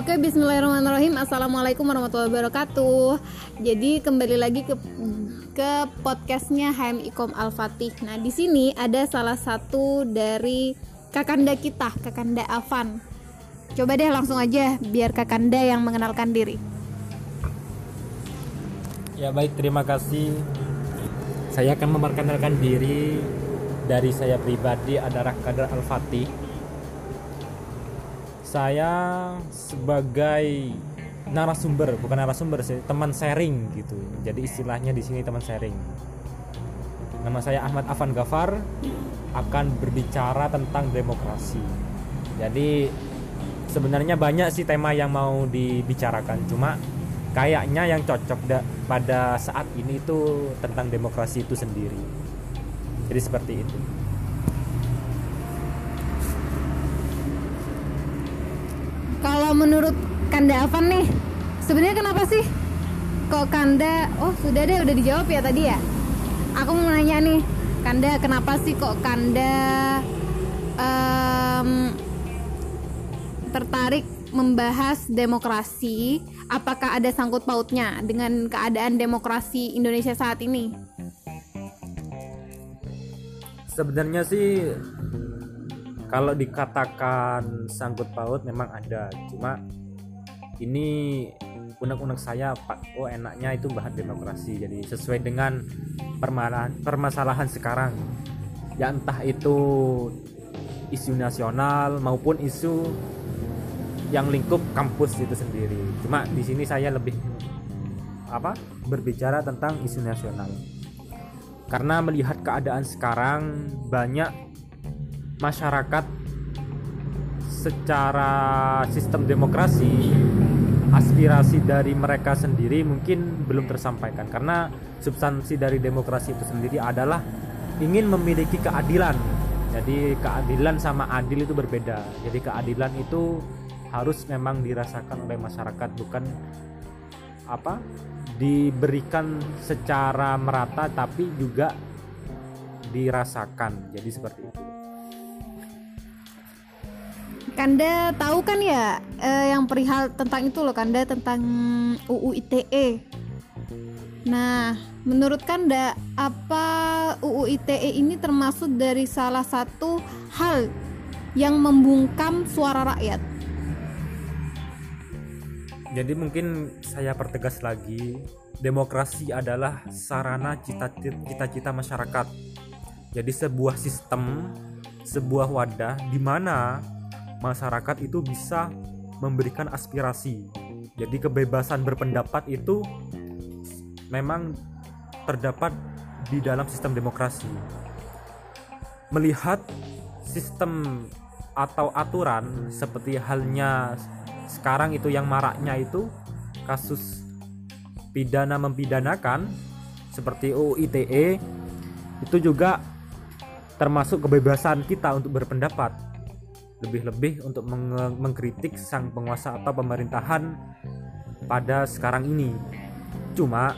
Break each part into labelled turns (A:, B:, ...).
A: Oke, Bismillahirrahmanirrahim. Assalamualaikum warahmatullahi wabarakatuh. Jadi kembali lagi ke ke podcastnya HMIKOM Al Fatih. Nah di sini ada salah satu dari kakanda kita, kakanda Avan. Coba deh langsung aja biar kakanda yang mengenalkan diri.
B: Ya baik, terima kasih. Saya akan memperkenalkan diri dari saya pribadi adalah Kader Al Fatih saya sebagai narasumber bukan narasumber sih teman sharing gitu. Jadi istilahnya di sini teman sharing. Nama saya Ahmad Afan Gafar akan berbicara tentang demokrasi. Jadi sebenarnya banyak sih tema yang mau dibicarakan. Cuma kayaknya yang cocok pada saat ini itu tentang demokrasi itu sendiri. Jadi seperti itu
A: kalau menurut Kanda Avan nih sebenarnya kenapa sih kok Kanda oh sudah deh udah dijawab ya tadi ya? Aku mau nanya nih Kanda kenapa sih kok Kanda um, tertarik membahas demokrasi? Apakah ada sangkut pautnya dengan keadaan demokrasi Indonesia saat ini?
B: Sebenarnya sih kalau dikatakan sangkut paut memang ada. Cuma ini unek-unek saya pak. Oh enaknya itu bahas demokrasi. Jadi sesuai dengan permasalahan permasalahan sekarang. Ya entah itu isu nasional maupun isu yang lingkup kampus itu sendiri. Cuma di sini saya lebih apa berbicara tentang isu nasional. Karena melihat keadaan sekarang banyak masyarakat secara sistem demokrasi aspirasi dari mereka sendiri mungkin belum tersampaikan. Karena substansi dari demokrasi itu sendiri adalah ingin memiliki keadilan. Jadi keadilan sama adil itu berbeda. Jadi keadilan itu harus memang dirasakan oleh masyarakat bukan apa diberikan secara merata tapi juga dirasakan. Jadi seperti itu
A: Kanda tahu kan ya eh, yang perihal tentang itu loh Kanda tentang UU ITE. Nah, menurut Kanda apa UU ITE ini termasuk dari salah satu hal yang membungkam suara rakyat?
B: Jadi mungkin saya pertegas lagi, demokrasi adalah sarana cita-cita masyarakat. Jadi sebuah sistem, sebuah wadah di mana masyarakat itu bisa memberikan aspirasi. Jadi kebebasan berpendapat itu memang terdapat di dalam sistem demokrasi. Melihat sistem atau aturan seperti halnya sekarang itu yang maraknya itu kasus pidana mempidanakan seperti UU ITE itu juga termasuk kebebasan kita untuk berpendapat lebih-lebih untuk meng mengkritik sang penguasa atau pemerintahan pada sekarang ini. Cuma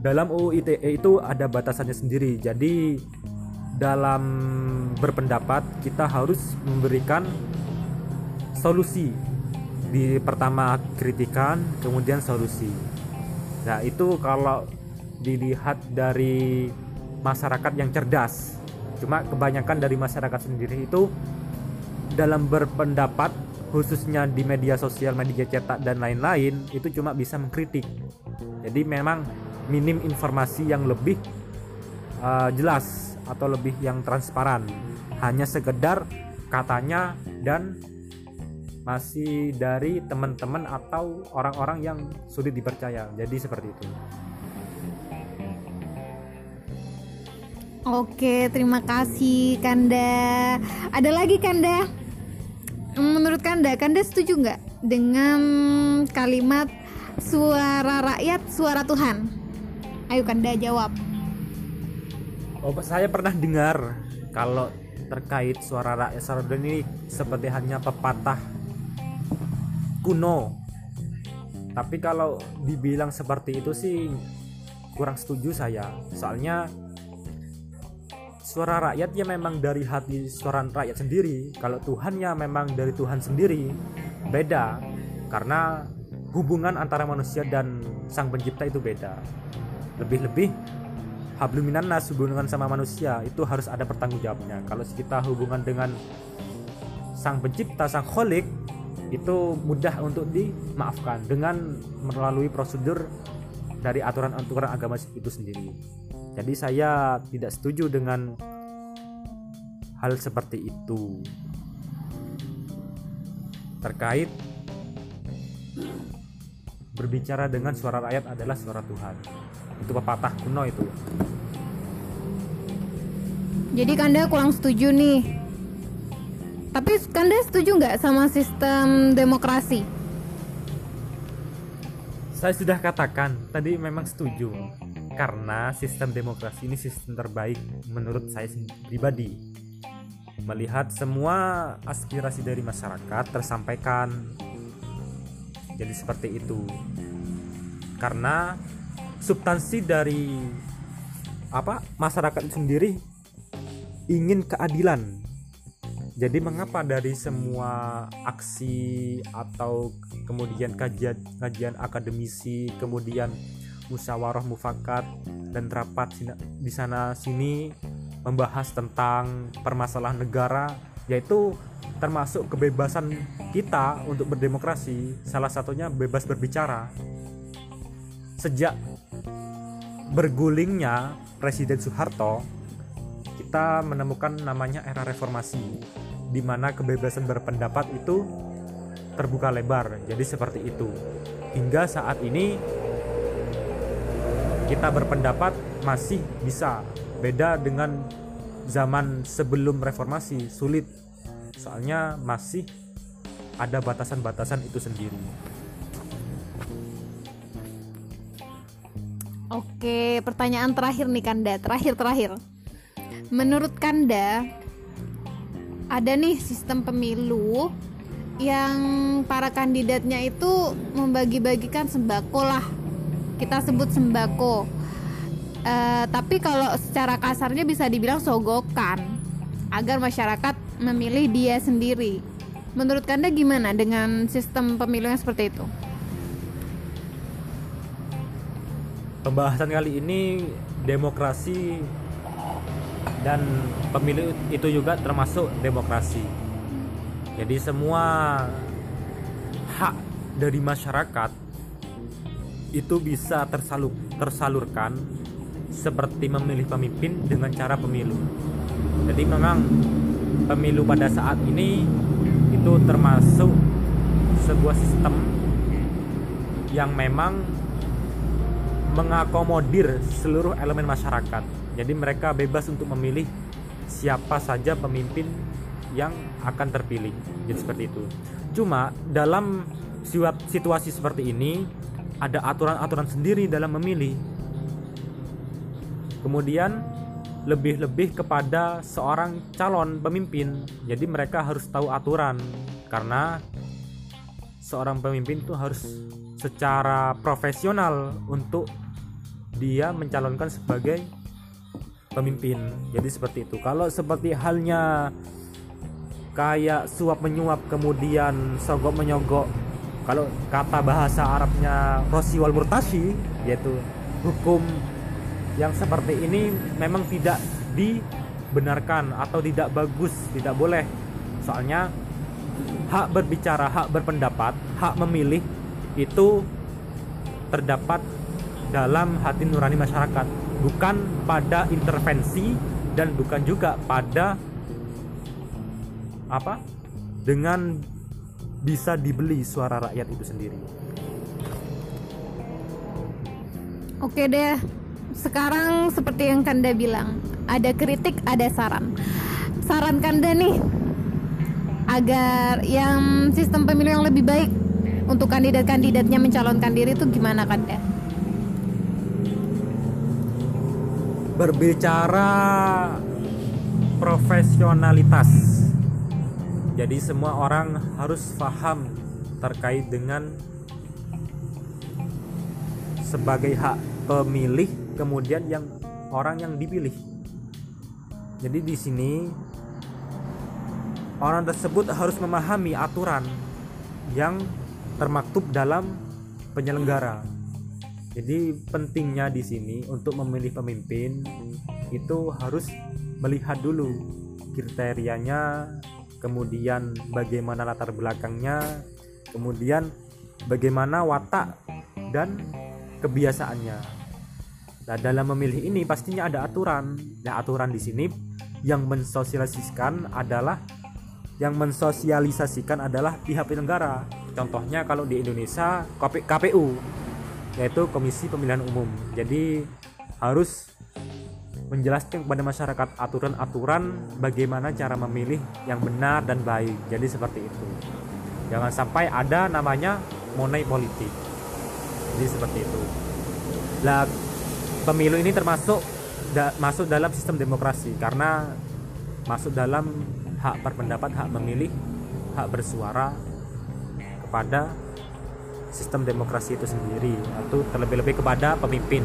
B: dalam UU ITE itu ada batasannya sendiri. Jadi dalam berpendapat kita harus memberikan solusi. Di pertama kritikan, kemudian solusi. Nah, itu kalau dilihat dari masyarakat yang cerdas. Cuma kebanyakan dari masyarakat sendiri itu dalam berpendapat khususnya di media sosial, media cetak dan lain-lain itu cuma bisa mengkritik. Jadi memang minim informasi yang lebih uh, jelas atau lebih yang transparan. Hanya sekedar katanya dan masih dari teman-teman atau orang-orang yang sulit dipercaya. Jadi seperti itu.
A: Oke, terima kasih Kanda. Ada lagi Kanda? Menurut Kanda, Kanda setuju nggak dengan kalimat suara rakyat, suara Tuhan? Ayo Kanda jawab.
B: Oh, saya pernah dengar kalau terkait suara rakyat suara Tuhan ini seperti hanya pepatah kuno. Tapi kalau dibilang seperti itu sih kurang setuju saya. Soalnya suara rakyat ya memang dari hati suara rakyat sendiri. Kalau Tuhan ya memang dari Tuhan sendiri beda. Karena hubungan antara manusia dan sang pencipta itu beda. Lebih-lebih habluminan nas hubungan sama manusia itu harus ada pertanggungjawabnya kalau kita hubungan dengan sang pencipta sang kholik itu mudah untuk dimaafkan dengan melalui prosedur dari aturan-aturan agama itu sendiri jadi saya tidak setuju dengan hal seperti itu. Terkait berbicara dengan suara rakyat adalah suara Tuhan. Itu pepatah kuno itu.
A: Jadi kanda kurang setuju nih. Tapi kanda setuju nggak sama sistem demokrasi?
B: Saya sudah katakan tadi memang setuju karena sistem demokrasi ini sistem terbaik menurut saya pribadi. Melihat semua aspirasi dari masyarakat tersampaikan. Jadi seperti itu. Karena substansi dari apa masyarakat sendiri ingin keadilan. Jadi mengapa dari semua aksi atau kemudian kajian kajian akademisi kemudian musyawarah mufakat dan rapat di sana sini membahas tentang permasalahan negara yaitu termasuk kebebasan kita untuk berdemokrasi salah satunya bebas berbicara. Sejak bergulingnya Presiden Soeharto kita menemukan namanya era reformasi di mana kebebasan berpendapat itu terbuka lebar. Jadi seperti itu. Hingga saat ini kita berpendapat masih bisa beda dengan zaman sebelum reformasi sulit soalnya masih ada batasan-batasan itu sendiri.
A: Oke, pertanyaan terakhir nih Kanda, terakhir-terakhir. Menurut Kanda, ada nih sistem pemilu yang para kandidatnya itu membagi-bagikan sembako lah. Kita sebut sembako. Uh, tapi kalau secara kasarnya bisa dibilang sogokan agar masyarakat memilih dia sendiri. Menurut Kanda gimana dengan sistem pemilu yang seperti itu?
B: Pembahasan kali ini demokrasi dan pemilu itu juga termasuk demokrasi. Jadi semua hak dari masyarakat itu bisa tersalur, tersalurkan seperti memilih pemimpin dengan cara pemilu. Jadi memang pemilu pada saat ini itu termasuk sebuah sistem yang memang mengakomodir seluruh elemen masyarakat. Jadi mereka bebas untuk memilih siapa saja pemimpin yang akan terpilih. Jadi seperti itu. Cuma dalam situasi seperti ini ada aturan-aturan sendiri dalam memilih. Kemudian lebih-lebih kepada seorang calon pemimpin. Jadi mereka harus tahu aturan karena seorang pemimpin itu harus secara profesional untuk dia mencalonkan sebagai pemimpin. Jadi seperti itu. Kalau seperti halnya kayak suap menyuap kemudian sogok menyogok kalau kata bahasa Arabnya rosi wal murtashi yaitu hukum yang seperti ini memang tidak dibenarkan atau tidak bagus, tidak boleh. Soalnya hak berbicara, hak berpendapat, hak memilih itu terdapat dalam hati nurani masyarakat, bukan pada intervensi dan bukan juga pada apa? dengan bisa dibeli suara rakyat itu sendiri.
A: Oke deh, sekarang seperti yang Kanda bilang, ada kritik, ada saran. Saran Kanda nih agar yang sistem pemilu yang lebih baik untuk kandidat-kandidatnya mencalonkan diri itu gimana Kanda?
B: Berbicara profesionalitas. Jadi semua orang harus paham terkait dengan sebagai hak pemilih kemudian yang orang yang dipilih. Jadi di sini orang tersebut harus memahami aturan yang termaktub dalam penyelenggara. Jadi pentingnya di sini untuk memilih pemimpin itu harus melihat dulu kriterianya, kemudian bagaimana latar belakangnya, kemudian bagaimana watak dan kebiasaannya. Nah, dalam memilih ini pastinya ada aturan. Nah, aturan di sini yang mensosialisasikan adalah yang mensosialisasikan adalah pihak penyelenggara. Contohnya kalau di Indonesia KPU yaitu Komisi Pemilihan Umum. Jadi harus menjelaskan kepada masyarakat aturan-aturan bagaimana cara memilih yang benar dan baik. Jadi seperti itu. Jangan sampai ada namanya money politik. Jadi seperti itu. Lah pemilu ini termasuk da, masuk dalam sistem demokrasi karena masuk dalam hak berpendapat, hak memilih, hak bersuara kepada sistem demokrasi itu sendiri atau terlebih-lebih kepada pemimpin.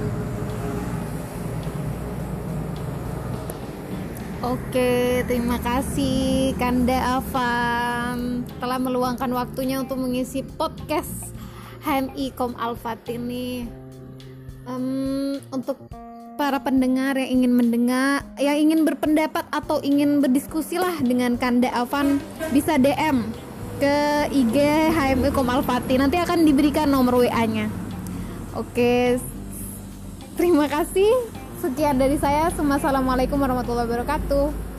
A: Oke, terima kasih Kanda Afan telah meluangkan waktunya untuk mengisi podcast HMI Kom Alfat ini. Um, untuk para pendengar yang ingin mendengar, yang ingin berpendapat atau ingin berdiskusi lah dengan Kanda Afan bisa DM ke IG HMI Kom Alfati. Nanti akan diberikan nomor WA-nya. Oke, terima kasih. Sekian dari saya. Assalamualaikum warahmatullahi wabarakatuh.